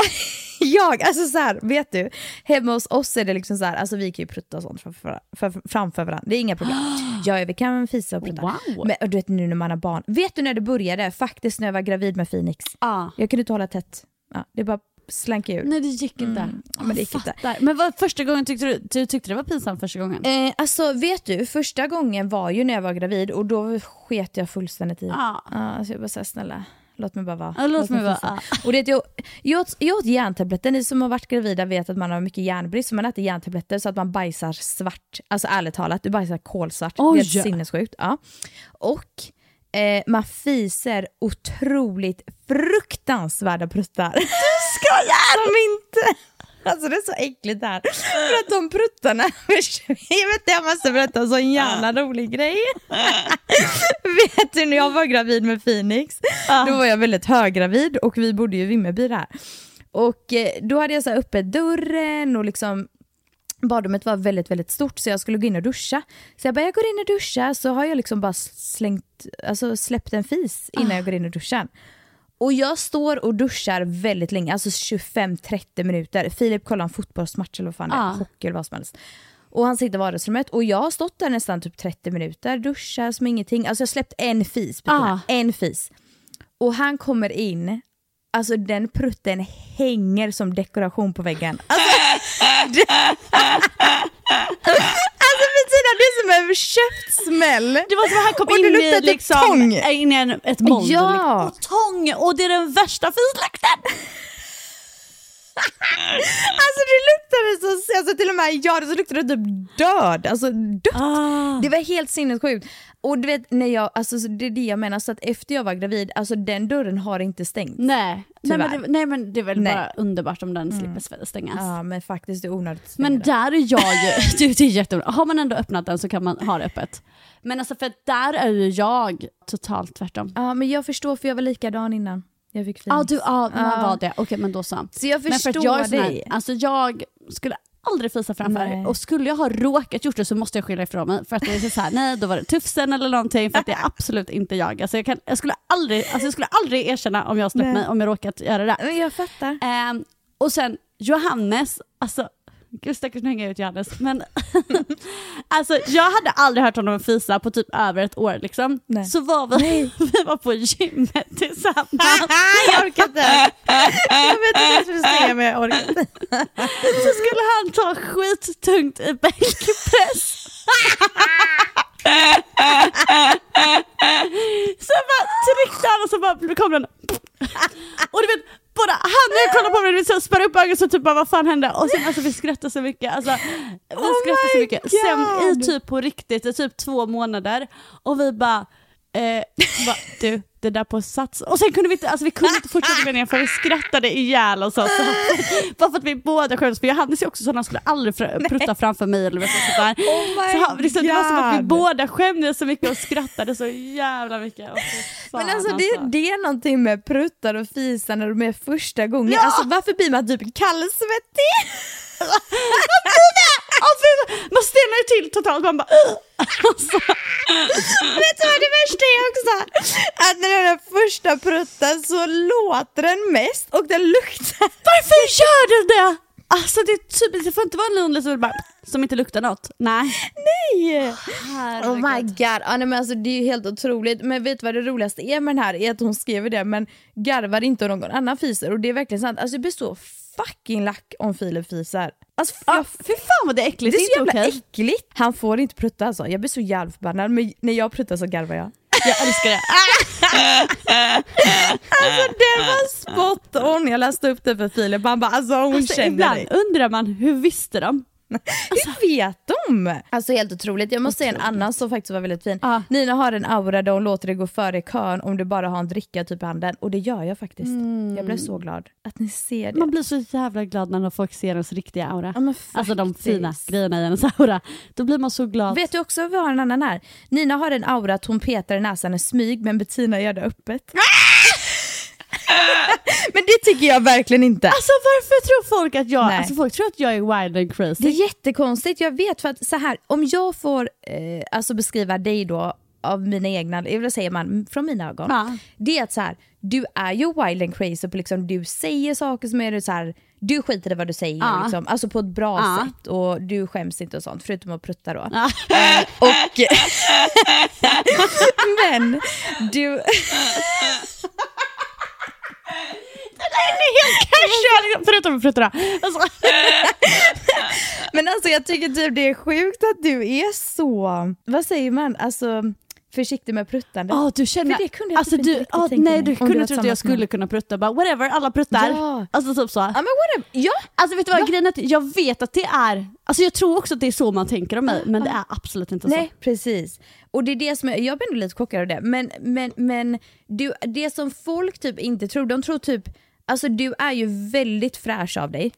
jag, alltså så här, vet du? Hemma hos oss är det liksom så här, alltså vi kan ju prutta och sånt framför, för, framför varandra, det är inga problem. Ja, vi kan fisa och prutta. Wow. Men och du vet nu när man har barn, vet du när det började? Faktiskt när jag var gravid med Phoenix. ah. Jag kunde inte hålla tätt. Ja, det bara slank ur. Nej det gick inte. Mm, men det gick inte. fattar. Men vad, första gången tyckte du, du tyckte det var pinsamt första gången? Eh, alltså vet du, första gången var ju när jag var gravid och då sket jag fullständigt i. Ja. Ja, alltså jag bara såhär, snälla, låt mig bara vara. Ja, låt mig fisa. vara. Och det, jag, jag, åt, jag åt järntabletter, ni som har varit gravida vet att man har mycket järnbrist, så man äter järntabletter så att man bajsar svart. Alltså ärligt talat, du bajsar kolsvart. Oj. Det är helt sinnessjukt. Ja. Och eh, man fiser otroligt fruktansvärda pruttar. Skojar! Som inte... Alltså det är så äckligt där. För att de pruttarna, jag vet jag måste berätta en sån jävla rolig grej. vet du när jag var gravid med Phoenix, då var jag väldigt höggravid och vi bodde ju i Vimmerby där. Och eh, då hade jag så här uppe dörren och liksom badrummet var väldigt, väldigt stort så jag skulle gå in och duscha. Så jag bara, jag går in och duschar så har jag liksom bara slängt, alltså släppt en fis innan jag går in och duschar. Och jag står och duschar väldigt länge, alltså 25-30 minuter. Filip kollar en fotbollsmatch eller vad fan det är, Ah. hockey eller vad som helst. Och han sitter i vardagsrummet och jag har stått där nästan typ 30 minuter, duschar som ingenting. Alltså jag har släppt en fis. Ah. en fis. Och han kommer in, alltså den prutten hänger som dekoration på väggen. Alltså, det, alltså Bettina, det är som en käftsmäll. Det var som att han kom Och in i, luktade liksom, tång. in i en, ett moln. Ja. liksom. Tång! Och det är den värsta fislukten! Alltså det luktade så, alltså till och med jag så luktade det typ död, alltså dött. Ah. Det var helt sinnessjukt. Och du vet, när jag, alltså, så det är det jag menar, så att efter jag var gravid, alltså den dörren har inte stängt. Nej. Nej, men det, nej men det är väl Nej. bara underbart om den slipper stängas. Ja men faktiskt det är onödigt Men där är jag ju, det, är jätteroligt. Har man ändå öppnat den så kan man ha det öppet. Men alltså för där är ju jag totalt tvärtom. Ja men jag förstår för jag var likadan innan jag fick Ja, Phoenix. du ja, man Ja. var det. Okej men då så. Så jag Men för förstår att jag här, dig. alltså jag skulle aldrig fisa framför. Nej. Och skulle jag ha råkat gjort det så måste jag skylla ifrån mig. För att det är så här, nej då var det tufsen eller någonting för att det är absolut inte jag. Alltså jag, kan, jag, skulle aldrig, alltså jag skulle aldrig erkänna om jag släppt mig, om jag råkat göra det. Men jag fattar. Ehm, och sen Johannes, alltså Gud stackars nu hänger jag ut Johannes. Men alltså jag hade aldrig hört honom fisa på typ över ett år liksom. Nej. Så var vi, vi var på gymmet tillsammans. jag orkar inte. Jag vet inte vad jag skulle säga men jag orkar inte. Så skulle han ta skittungt i bänkpress. Sen bara tryckte han och så bara kom den. Och du vet, både han och jag kollade på varandra och spärrade upp ögonen så typ bara vad fan hände? Och sen alltså vi skrattade så mycket. Alltså, vi Oh skrattade så my mycket. Sen i God. typ på riktigt, i typ två månader och vi bara Eh, bara, du, det där på sats. Och sen kunde vi inte, alltså vi kunde inte fortsätta meningen för vi skrattade ihjäl oss. Alltså. Bara för att vi båda skämdes. För Johannes är också sån, han skulle aldrig fr- prutta framför mig. Eller sådär. Oh så han, liksom, det var som att vi båda skämdes så mycket och skrattade så jävla mycket. Fy fan, Men alltså det, det är någonting med pruttar och fisar när de är första gången. Ja! Alltså varför blir man typ kallsvettig? Alltså, man stelnar ju till totalt. Man bara... Alltså, Vet du vad det värsta är också? Att när den första prutten så låter den mest och den luktar. varför gör du det? Alltså det, är typ, det får inte vara en som, bara, som inte luktar något. Nej. Nej! Herregud. Oh my god, ah, nej, men alltså, det är ju helt otroligt. Men vet du vad det roligaste är med den här? Är att hon skriver det men garvar inte om någon annan fiser. Och det är verkligen sant. Alltså jag blir så fucking lack om Filip fisar. Alltså, Ja, jag, fy fan vad det är äckligt. det är så jävla okej. äckligt. Han får inte prutta alltså. Jag blir så jävla förbannad. Men när jag pruttar så garvar jag. Jag älskar det. Alltså det var spot on. Jag läste upp det för Filip. Han bara alltså hon Alltså, känner ibland dig. undrar man, hur visste de? Hur vet de? Alltså helt otroligt. Jag måste säga en annan som faktiskt var väldigt fin. Ja. Nina har en aura där hon låter det gå före i kön om du bara har en dricka typ i handen. Och det gör jag faktiskt. Jag blev så glad att ni ser det. Man blir så jävla glad när folk ser ens riktiga aura. Ja, alltså de fina grejerna i ens aura. Då blir man så glad. Vet du också vi har en annan här? Nina har en aura att hon petar i näsan i smyg men Bettina gör det öppet. Men det tycker jag verkligen inte. Alltså varför tror folk att jag, Nej. alltså folk tror att jag är wild and crazy. Det är jättekonstigt, jag vet för att så här, om jag får eh, alltså beskriva dig då av mina egna, eller säger man, från mina ögon. Ja. Det är att så här, du är ju wild and crazy på liksom, du säger saker som är så här, du skiter i vad du säger, Ja. liksom, alltså på ett bra Ja. sätt och du skäms inte och sånt, förutom att prutta då. Eh, och, men du, helt casual, förutom fruttarna. Alltså, men alltså jag tycker typ det är sjukt att du är så, vad säger man, alltså försiktig med pruttande. oh, du känner, För det kunde jag alltså, typ du, inte riktigt ah, tänka Nej du kunde tro att jag skulle kunna prutta, bara whatever, alla pruttar. Ja. Alltså typ så. Ja men whatever, ja! Alltså vet du vad, grejen är att jag vet att det är, alltså jag tror också att det är så man tänker om mig, men det är absolut inte Nej så. precis. Och det är det som jag, jag blir ändå lite chockad av det. Men, men, men du, det som folk typ inte tror, de tror typ Alltså du är ju väldigt fräsch av dig.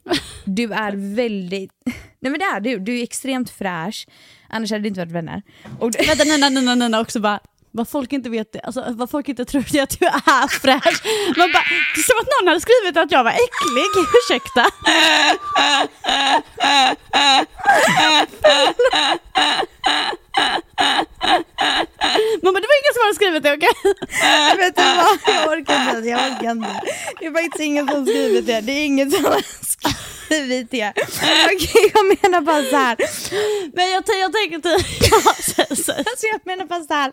Du är väldigt... Nej men det är du, du är extremt fräsch. Annars hade det inte varit vänner. Och, Vänta, nej, nej, nej, nej, nej, också bara, vad folk inte vet, alltså, vad folk inte tror det är att du är fräsch. Man bara, det är som att någon hade skrivit att jag var äcklig, ursäkta. Man bara, det var ingen som hade skrivit det, okej? vet du vad? Jag orkar inte. Jag orkar inte. Det är faktiskt ingen som skrivit det. Det är ingen som har skrivit det. Okej, jag menar bara så här. Men jag, jag tänker typ, ja, så, så. Alltså jag menar bara så här,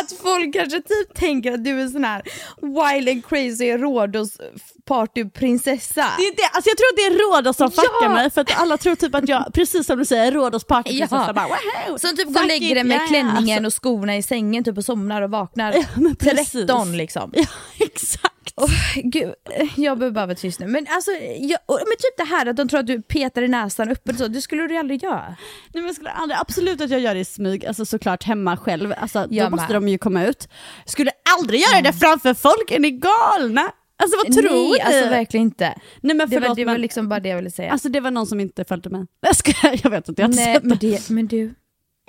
att folk kanske typ tänker att du är sån här wild and crazy Rhodos partyprinsessa. Det är det, alltså jag tror att det är Rhodos som Ja! fuckar mig för att alla tror typ att jag, precis som du säger, Rhodos partyprinsessa Ja. bara wow. Som typ går och lägger dig med yeah. klänningen Alltså, och skorna i sängen typ och somnar och vaknar Ja, men precis. 13 liksom. Ja, exakt. Oh, gud, jag behöver bara vara tyst nu. Men, alltså, jag, men typ det här att de tror att du petar i näsan öppet så, det skulle du aldrig göra. Nej, men jag skulle aldrig, absolut att jag gör det i smyg, alltså såklart hemma själv, alltså, då Jag måste med. de ju komma ut. Skulle aldrig göra det framför folk, är ni galna? Alltså vad tror Nej, ni? alltså verkligen inte. Nej men Det var, förlåt det var liksom bara det jag ville säga. alltså det var någon som inte följde mig. Jag, ska, jag vet inte, jag har inte Nej, sett men, det, men du,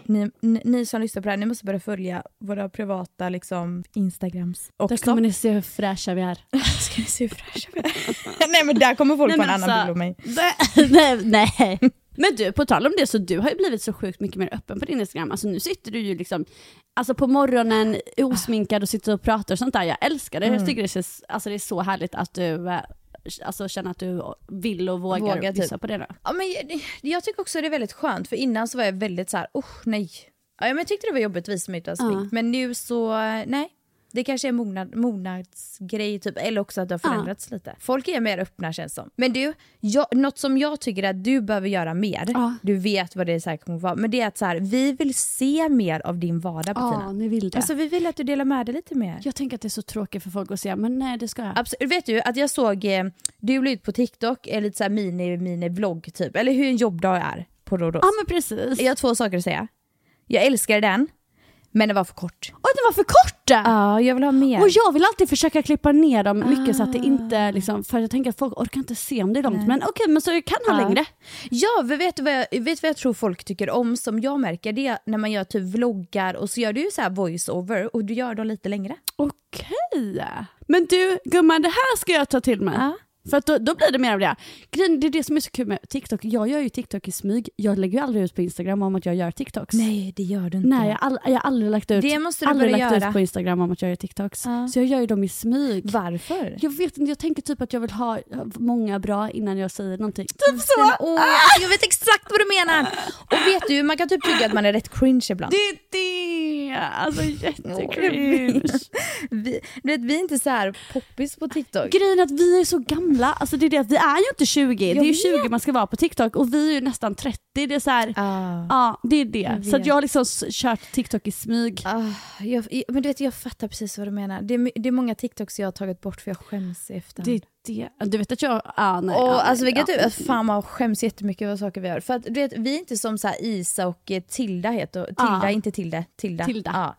ni, ni, ni som lyssnar på det här, ni måste börja följa våra privata liksom, Instagrams Där också. kommer ni se hur fräscha vi är. Ska ni se hur fräscha vi är? Nej men där kommer folk Nej, få en annan alltså- bild av mig. nej, nej, nej. Men du, på tal om det, så du har ju blivit så sjukt mycket mer öppen på din Instagram. Alltså nu sitter du ju liksom, alltså på morgonen osminkad och sitter och pratar och sånt där. Jag älskar det. Mm. Jag tycker det, känns, alltså det är så härligt att du eh, alltså känner att du vill och vågar, Vågar, typ. visa på det. Då. Ja, men jag, jag tycker också det är väldigt skönt för innan så var jag väldigt så här, oh nej. Ja, men jag tyckte det var jobbigt att visa mig utan smink. Ja. Men nu så, nej. Det kanske är mognad, mognadsgrej typ, eller också att det har förändrats lite. Folk är mer öppna känns som. Men du, jag, något som jag tycker att du behöver göra mer, Ja. du vet vad det är så här kommer vara, men det är att så här, vi vill se mer av din vardag Bettina. Ja, ni vill det. Alltså vi vill att du delar med dig lite mer. jag tänker att det är så tråkigt för folk att säga, men nej det ska jag. Absolut. Vet du att jag såg, eh, du la ut på TikTok, eh, lite så här mini, mini vlogg typ, eller hur en jobbdag är på Rhodos. Ja men precis. Jag har två saker att säga. Jag älskar den, men det var för kort. Och det var för kort! Ja, jag vill ha mer. Och jag vill alltid försöka klippa ner dem mycket så att det inte liksom, för jag tänker att folk orkar inte se om det är långt. Men okej, men så jag kan ha Ja. längre. Ja, vet du vad jag, vet vad jag tror folk tycker om som jag märker? Det är när man gör typ vloggar och så gör du ju så här voice-over och du gör dem lite längre. Okej. Men du gumman, det här ska jag ta till mig. Ja. För att då, då blir det mer av det. Grejen, det är det som är så kul med TikTok. Jag gör ju TikTok i smyg. Jag lägger ju aldrig ut på Instagram om att jag gör TikToks. Nej, det gör du inte. Nej, jag, har all, jag har aldrig lagt ut, Det måste du aldrig lagt göra. ut på Instagram om att jag gör TikToks. Ja. Så jag gör ju dem i smyg. Varför? Jag vet inte, jag tänker typ att jag vill ha många bra innan jag säger någonting. Typ så! Snälla, åh, jag vet exakt vad du menar! Och vet du, man kan typ tycka att man är rätt cringe ibland. Det är Alltså jättecringe. Vi, du vet, vi är inte så här poppis på TikTok. Grejen är att vi är så gamla, alltså det är det att vi är ju inte 20, det är ju vet. 20 man ska vara på TikTok och vi är ju nästan 30. Det är så här, Ah. ja det är det. Jag Så jag har liksom kört TikTok i smyg. Ah, jag, jag- men du vet, jag fattar precis vad du menar. Det är, det är många TikToks jag har tagit bort för jag skäms i efterhand. Det det. Du vet att jag, ah, nej. och, ah, alltså, vilket ja. du, att fan man skäms jättemycket över saker vi gör. För att du vet, vi är inte som så Isa och eh, Tilda heter Tilda, Ja. inte Tilde, Tilda. Tilda. Ja.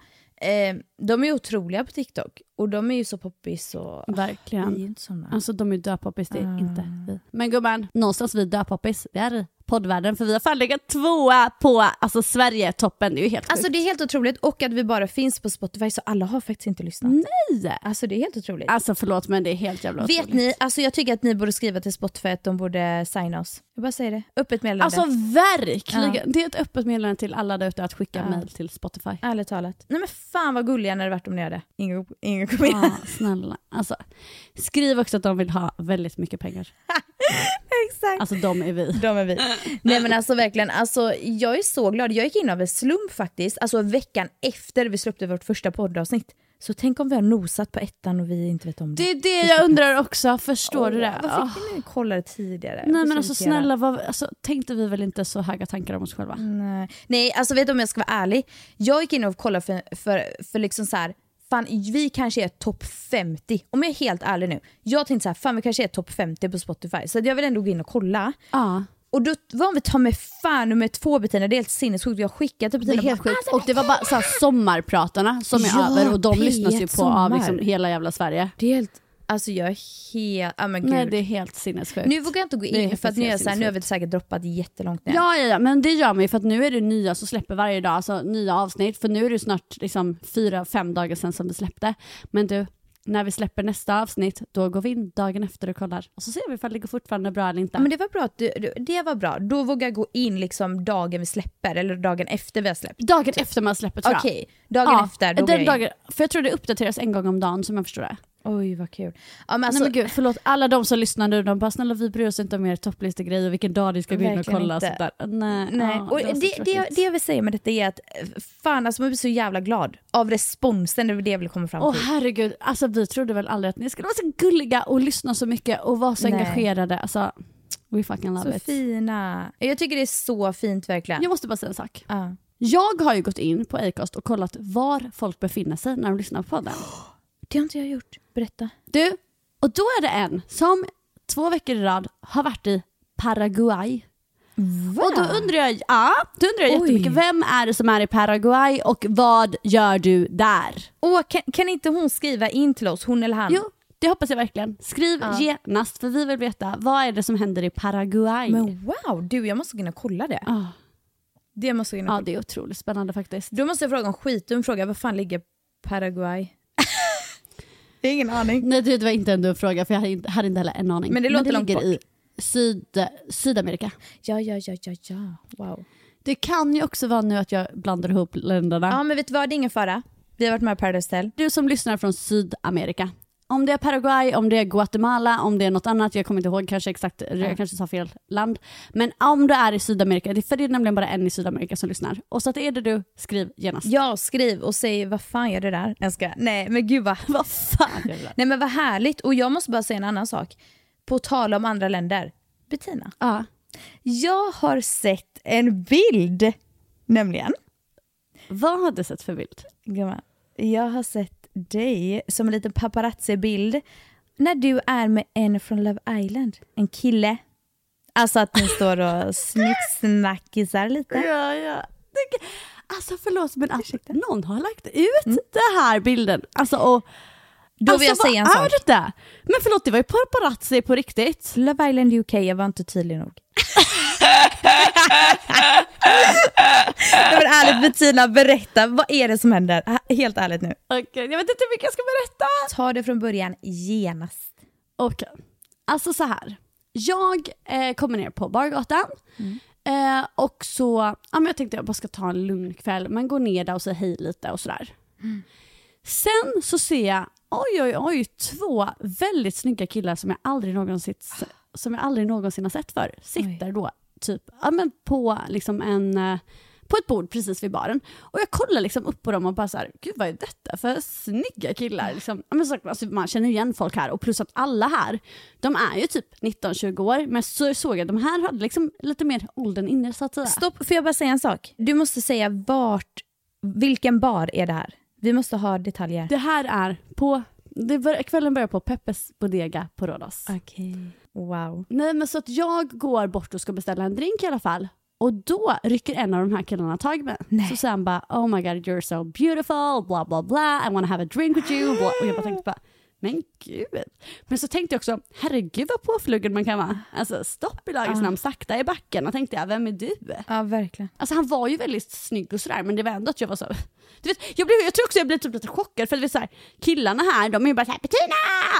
Eh, de är otroliga på TikTok och de är ju så poppis och vi är Verkligen. inte såna. Alltså de är döpoppis, det är Ah. inte vi. Men gumman, någonstans vi döpoppis, det är poddvärlden för vi har fan legat tvåa på alltså, Sverige-toppen. Det är ju helt Alltså sjukt. det är helt otroligt och att vi bara finns på Spotify så alla har faktiskt inte lyssnat. Nej! Alltså det är helt otroligt. Alltså förlåt men det är helt jävla Vet otroligt. ni, alltså jag tycker att ni borde skriva till Spotify att de borde signa oss. Jag bara säger det, öppet meddelande. Alltså verkligen! Ja. Det är ett öppet meddelande till alla där ute att skicka Ja. mail till Spotify. Ärligt talat. Nej men fan vad gulliga när det varit om ni gör det. Ingen kommer Ja, snälla. Alltså, skriv också att de vill ha väldigt mycket pengar. Exakt. Alltså de är vi. De är vi. Nej men alltså verkligen, alltså, jag är så glad. Jag gick in av en slump faktiskt, alltså veckan efter vi släppte vårt första poddavsnitt. Så tänk om vi har nosat på ettan och vi inte vet om det. Det är det jag undrar också, förstår du det? Ah. Varför fick ni kolla det tidigare? Nej men så alltså snälla, vad, alltså, tänkte vi väl inte så höga tankar om oss själva? Nej. Nej, alltså vet du om jag ska vara ärlig? Jag gick in och kollade för, för, för liksom så här. Fan, vi kanske är topp 50. Om jag är helt ärlig nu. Jag tänkte så här, fan vi kanske är topp 50 på Spotify. Så jag vill ändå gå in och kolla. Ja. Och då var vi ta med fan nummer två Bettina, det är helt sinnessjukt. Vi har skickat till Det Bettina. är helt sjukt. Och det var bara så här, sommarpratarna som är Ja, över och de P1 lyssnas ju på av liksom hela jävla Sverige. Det är helt, alltså jag är helt, ja men gud. Nej det är helt sinnessjukt. Nu vågar jag inte gå in för att nu, är jag så här, nu har vi säkert droppat jättelångt ner. Ja, ja, ja, men det gör man ju för att nu är det nya som släpper varje dag, alltså nya avsnitt. För nu är det snart liksom fyra, fem dagar sedan som vi släppte. Men du, när vi släpper nästa avsnitt, då går vi in dagen efter och kollar. Och så ser vi ifall det går fortfarande bra eller inte. Ja, men det var bra, att du, det var bra. Då vågar jag gå in liksom dagen vi släpper eller dagen efter vi har släppt. Dagen efter man släpper tror jag. Okej, dagen efter då den dagen, För jag tror det uppdateras en gång om dagen som jag förstår det. Oj vad kul. Ja, men Nej alltså, men gud, förlåt alla de som lyssnar nu, de bara snälla vi bryr oss inte om er topplistegrej och vilken dag ni ska gå in och kolla. Inte. sånt där. Nej, Nej, ja, och så det, det, tråkigt. det jag vill säga med detta är att eh, fan alltså man blir så jävla glad av responsen, det är det jag vill komma fram Åh till. herregud, alltså vi trodde väl aldrig att ni skulle vara så gulliga och lyssna så mycket och vara så Nej. engagerade. Alltså, we fucking love så it. fina. Jag tycker det är så fint verkligen. Jag måste bara säga en sak. Ja. Jag har ju gått in på Acast och kollat var folk befinner sig när de lyssnar på podden. Det har inte jag gjort, berätta. Du, och då är det en som två veckor i rad har varit i Paraguay. Och då undrar jag, ja, då undrar jag Oj. jättemycket, vem är det som är i Paraguay och vad gör du där? Åh, kan, kan inte hon skriva in till oss, hon eller han? Jo, det hoppas jag verkligen. Skriv Ja. genast för vi vill veta, vad är det som händer i Paraguay? Men wow, du jag måste gå in och kolla det. Ah, Det måste jag in och ja, kolla. det är otroligt spännande faktiskt. Då måste jag fråga en skitdum fråga, var fan ligger Paraguay? Jag har ingen aning. Nej det var inte en dum fråga för jag hade inte, hade inte heller en aning. Men det låter långt ligger bort. i Syd, Sydamerika. Ja, ja, ja, ja, ja. Wow. Det kan ju också vara nu att jag blandar ihop länderna. Ja, men vet du vad, det är ingen fara. Vi har varit med på Paradise Hotel. Du som lyssnar från Sydamerika. Om det är Paraguay, om det är Guatemala, om det är något annat, jag kommer inte ihåg kanske exakt, jag kanske sa fel land. Men om du är i Sydamerika, det- för det är nämligen bara en i Sydamerika som lyssnar. Och så att är det du, skriv genast. Ja, skriv och säg vad fan gör det där? Jag ska. Nej, men gud vad... Vad fan gör du där? Nej men vad härligt. Och jag måste bara säga en annan sak. På tal om andra länder. Bettina, Ja. jag har sett en bild. Nämligen. Vad har du sett för bild? Gumman, jag har sett dig som en liten paparazzi-bild när du är med en från Love Island. En kille. Alltså att ni står och snicksnackisar lite. Ja, ja. Alltså förlåt men att någon har lagt ut den här bilden. Alltså och... Då alltså, vill jag säga en sak. Men förlåt det var ju paparazzi på riktigt. Love Island UK, jag var inte tydlig nog. Nej, men ärligt Bettina, berätta. Vad är det som händer? Helt ärligt nu. Okej, jag vet inte hur mycket jag ska berätta. Ta det från början genast. Okej, alltså så här. Jag eh, kommer ner på bargatan eh, och så, ja, men jag tänkte jag bara ska ta en lugn kväll, men gå ner där och säga hej lite och sådär. Sen så ser jag, oj oj oj, två väldigt snygga killar som jag aldrig någonsin, som jag aldrig någonsin har sett för sitter då typ ja, men på liksom en eh, på ett bord precis vid baren. Och jag kollar liksom upp på dem och bara så här, gud vad är detta för snygga killar? Liksom, men så, alltså, man känner igen folk här och plus att alla här, de är ju typ 19-20 år, men så såg jag de här hade liksom lite mer åldern inne så att säga. Stopp, får jag bara säga en sak? Du måste säga vart, vilken bar är det här? Vi måste ha detaljer. Det här är på, det kvällen börjar på Peppes Bodega på Rhodos. Okej. Wow. Nej men så att jag går bort och ska beställa en drink i alla fall. Och då rycker en av de här killarna tag i mig. Nej. Så säger han bara oh my god you're so beautiful, bla bla bla, I wanna have a drink with you. Bla. Och jag bara tänkte bara men gud. Men så tänkte jag också, herregud vad påflugen man kan vara. Alltså stopp i lagens namn, sakta i backen. Och tänkte jag, vem är du? Ja, verkligen. Alltså han var ju väldigt snygg och sådär men det var ändå att jag var så du vet, jag, blev, jag tror också jag blev typ lite chockad för du vet, så här, killarna här de är ju bara såhär Bettina!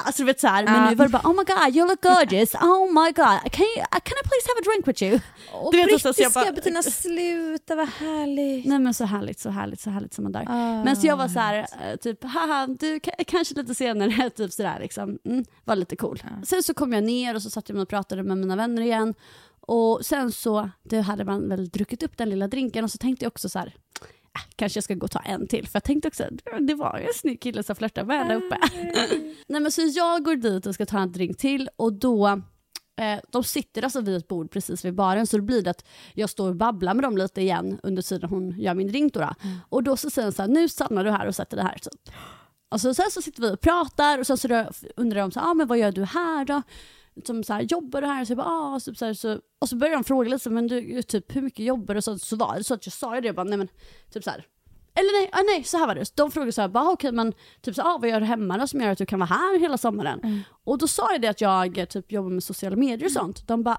Alltså du vet såhär, men Ja. nu var det bara oh my god you look gorgeous, oh my god can, you, can I please have a drink with you? Och Du vet, och så- så brittiska jag bara- Bettina, sluta vad härligt. Nej men så härligt, så härligt, så härligt som man där. Ah. Men så jag var så här, eh, typ haha du ka- kanske lite senare, typ sådär liksom, mm, var lite cool. Sen så kom jag ner och så satt jag och pratade med mina vänner igen. Och sen så då hade man väl druckit upp den lilla drinken och så tänkte jag också så här, kanske jag ska gå och ta en till. För jag tänkte också, det var ju en snygg kille som flörtade med där uppe. Nej men så jag går dit och ska ta en drink till och då Eh, de sitter alltså vid ett bord precis vid baren så det blir det att jag står och babblar med dem lite igen under tiden hon gör min drink. Då, då. Och då så säger hon så här, nu stannar du här och sätter dig här. Typ. Och så, sen så sitter vi och pratar och sen så undrar de så ah, men vad gör du här då? Som så här, jobbar du här? Så jag bara, ah, så, så, här, så, och så börjar de fråga lite, men du, typ, hur mycket jobbar du? Så, så var det så att jag sa det, jag bara, nej men typ så här. Eller nej, ah, nej, så här var det. De frågade så här, bara, okej men typ så, ah, vad gör du hemma då som gör att du kan vara här hela sommaren? Och då sa jag det att jag typ jobbar med sociala medier och sånt. De bara,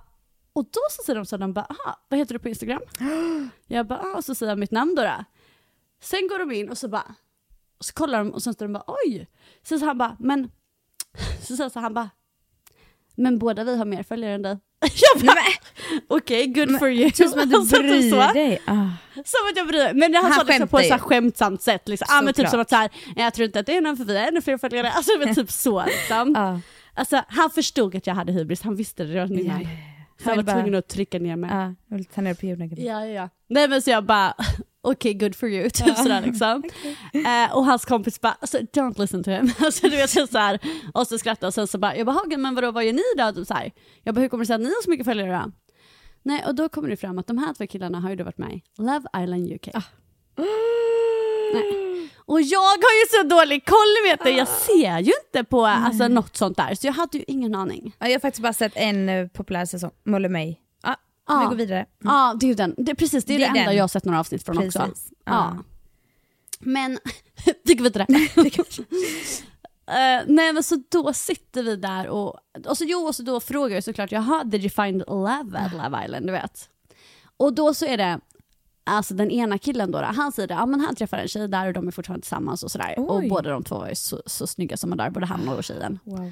och då så säger de så här, de bara, aha, vad heter du på Instagram? jag bara, ah, och så säger jag mitt namn då. då. Sen går de in och så bara, och så kollar de och sen står de bara, oj. Sen så han bara, men, så säger han bara, men båda vi har mer följare än dig. Jag bara, okej, good for you. Typ som att du Alltså, typ bryr så. dig. Ah. Som att jag bryr mig. Men han, Han sa liksom på ett så här skämtsamt sätt. Liksom. Ah, men typ som att så här, jag tror inte att det är någon för vi har ännu fler följare. Alltså men typ så. Liksom. Ah. Alltså, han förstod att jag hade hybris, han visste det redan innan. Ja, Så han var bara- tvungen att trycka ner mig. Ja, jag vill ta ner på jorden. Ja, ja, ja. Nej men så jag bara, okej good for you, typ sådär liksom. Eh, och hans kompis bara, alltså, don't listen to him. alltså, du vet, så så här, och så skrattade och sen så bara, jag bara, "Hagen, men vadå, vad gör ni då? Typ så här. Jag bara, hur kommer det sig att ni har så mycket följare då? Nej, och då kommer det fram att de här två killarna har ju då varit med i Love Island UK. Nej. Och jag har ju så dålig koll vet du, jag ser ju inte på alltså, något sånt där, så jag hade ju ingen aning. Ja, jag har faktiskt bara sett en uh, populär säsong, Molle May. Ja, Ja. vi går vidare. Ja, det är ju den. Det, precis, det är det, Det är enda den. jag har sett några avsnitt från också. Precis. Ja. Ja. Men, vi går vidare. Eh, nej men så då sitter vi där och, och så, jo, och så då frågar jag såklart, jaha, did you find love at Love Island, du vet. Och då så är det, alltså den ena killen då, han säger det, ja men han träffar en tjej där och de är fortfarande tillsammans och sådär. Och Oj. båda de två var ju så, så snygga som var där, både han och tjejen. Wow.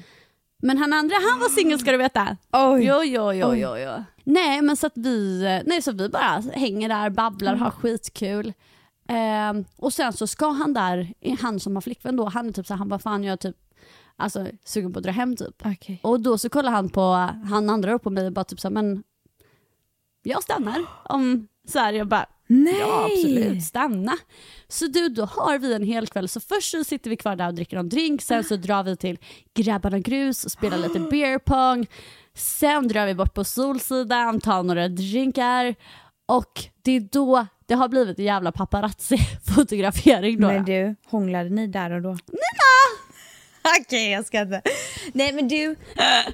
Men han andra, han var singel ska du veta. Oj. Jo, jo, jo, Oj. jo, jo. Nej, men så att vi, nej, så vi bara hänger där, babblar, Mm. har skitkul. Ehm, och sen så ska han där, han som har flickvän då, han är typ så här, han bara fan jag är typ alltså, sugen på att dra hem typ. Okej. Och då så kollar han på, han andra upp på mig och bara typ så här, men jag stannar. Om så här, jag bara, Nej! Ja absolut, stanna. Så du, då har vi en hel kväll. Så först så sitter vi kvar där och dricker en drink, sen så drar vi till Grabbarna Grus och spelar lite beer pong. Sen drar vi bort på Solsidan, tar några drinkar och det är då det har blivit en jävla paparazzi-fotografering. Då. Men du, hånglade ni där och då? Nej Okej, jag ska inte. Nej men du,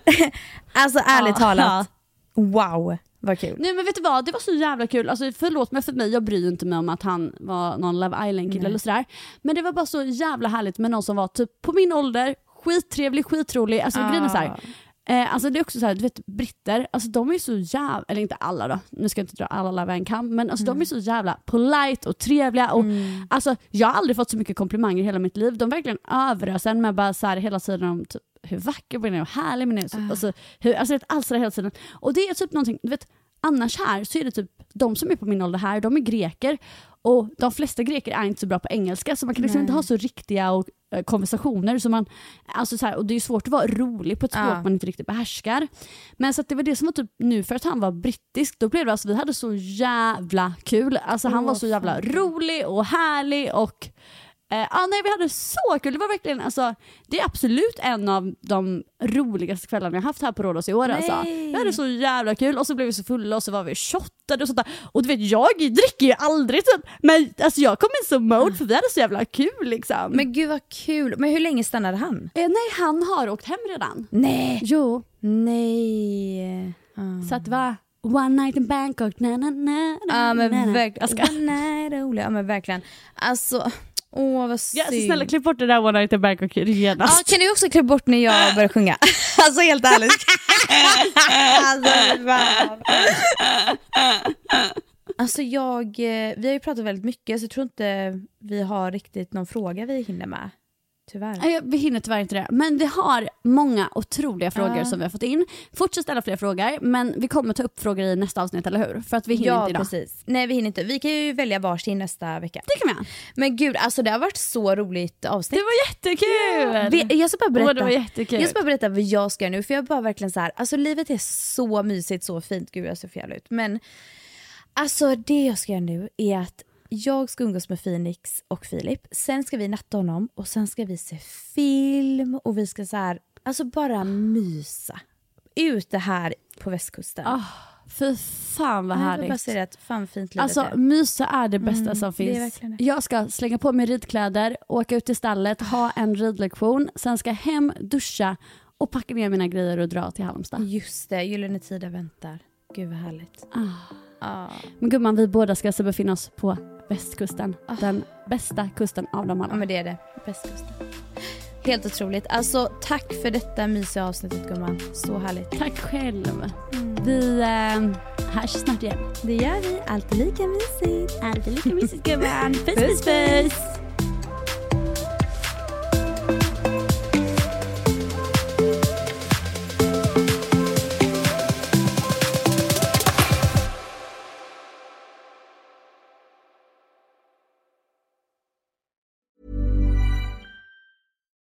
alltså ärligt Ja. talat, wow vad kul. Nej men vet du vad, det var så jävla kul. Alltså, förlåt mig för mig, jag bryr inte mig om att han var någon Love Island-kille eller sådär. Men det var bara så jävla härligt med någon som var typ på min ålder, skittrevlig, skitrolig. Alltså Ah. grejen är så här, eh, alltså det är också så här, du vet britter, alltså de är så jävla, eller inte alla då, nu ska jag inte dra alla Love en kam, men alltså de är så jävla polite och trevliga och alltså jag har aldrig fått så mycket komplimanger i hela mitt liv. De verkligen överöser en med bara så här hela tiden om typ hur vacker man är och härlig man är. Så, alltså, hur, alltså vet, allt sådär hela tiden. Och det är typ någonting, du vet, annars här så är det typ de som är på min ålder här, de är greker och de flesta greker är inte så bra på engelska så man kan liksom inte ha så riktiga och, eh, konversationer. Så man, alltså så här, och det är svårt att vara rolig på ett språk Ja. man inte riktigt behärskar. Men så det var det som var typ nu för att han var brittisk, då blev det alltså, vi hade så jävla kul. Alltså han var så jävla rolig och härlig och Eh, ah, nej, vi hade så kul. Det var verkligen, alltså, det är absolut en av de roligaste kvällarna jag haft här på Rhodos i år. Alltså. Vi hade så jävla kul och så blev vi så fulla och så var vi shottade och sånt där. Och du vet, jag dricker ju aldrig typ, men alltså, jag kom in så mode för vi hade så jävla kul liksom. Men gud vad kul. Men hur länge stannade han? eh, nej, han har åkt hem redan. Nej. Jo, Nej. Ah. så att var one night in Bangkok, na na na na Ja men verkligen. Ska. Nej, rolig. Ja men verkligen. Alltså, Åh vad Ja, synd. så snälla klipp bort det där One Night in Bangkok Ja, genast. kan du också klippa bort när jag börjar sjunga? alltså helt ärligt. alltså, alltså jag, eh, vi har ju pratat väldigt mycket så jag tror inte vi har riktigt någon fråga vi hinner med. Tyvärr. Vi hinner tyvärr inte det. Men vi har många otroliga frågor Ja. som vi har fått in. Fortsätt ställa fler frågor, men vi kommer ta upp frågor i nästa avsnitt, eller hur? För att vi hinner Ja inte idag. precis. Nej vi hinner inte. Vi kan ju välja varsin nästa vecka. Det kan vi göra. Men gud alltså det har varit så roligt avsnitt. Det var jättekul! Vi- Jag ska bara berätta. Åh, det var jättekul. Jag ska bara berätta vad jag ska göra nu för jag är bara verkligen så här, alltså livet är så mysigt, så fint, gud jag ser för ut. Men alltså det jag ska göra nu är att jag ska umgås med Phoenix och Filip, sen ska vi natta honom och sen ska vi se film och vi ska så här, alltså bara mysa. Ute här på västkusten. Ah, fy fan vad jag vill bara härligt. säga att fan fint livet Alltså är. mysa är det bästa Mm, som det är finns. Jag ska slänga på mig ridkläder, åka ut till stallet, ha en ridlektion, sen ska jag hem, duscha och packa ner mina grejer och dra till Halmstad. Just det, Gyllene Tider väntar. Gud vad härligt. Ah. Ah. Men gumman, vi båda ska alltså befinna oss på västkusten. Den bästa kusten av dem alla. Ja men det är det. Västkusten. Helt otroligt. Alltså tack för detta mysiga avsnittet gumman. Så härligt. Tack själv. Vi eh, hörs snart igen. Det gör vi. Alltid lika mysigt. Alltid lika mysigt gumman. Puss Puss, puss puss.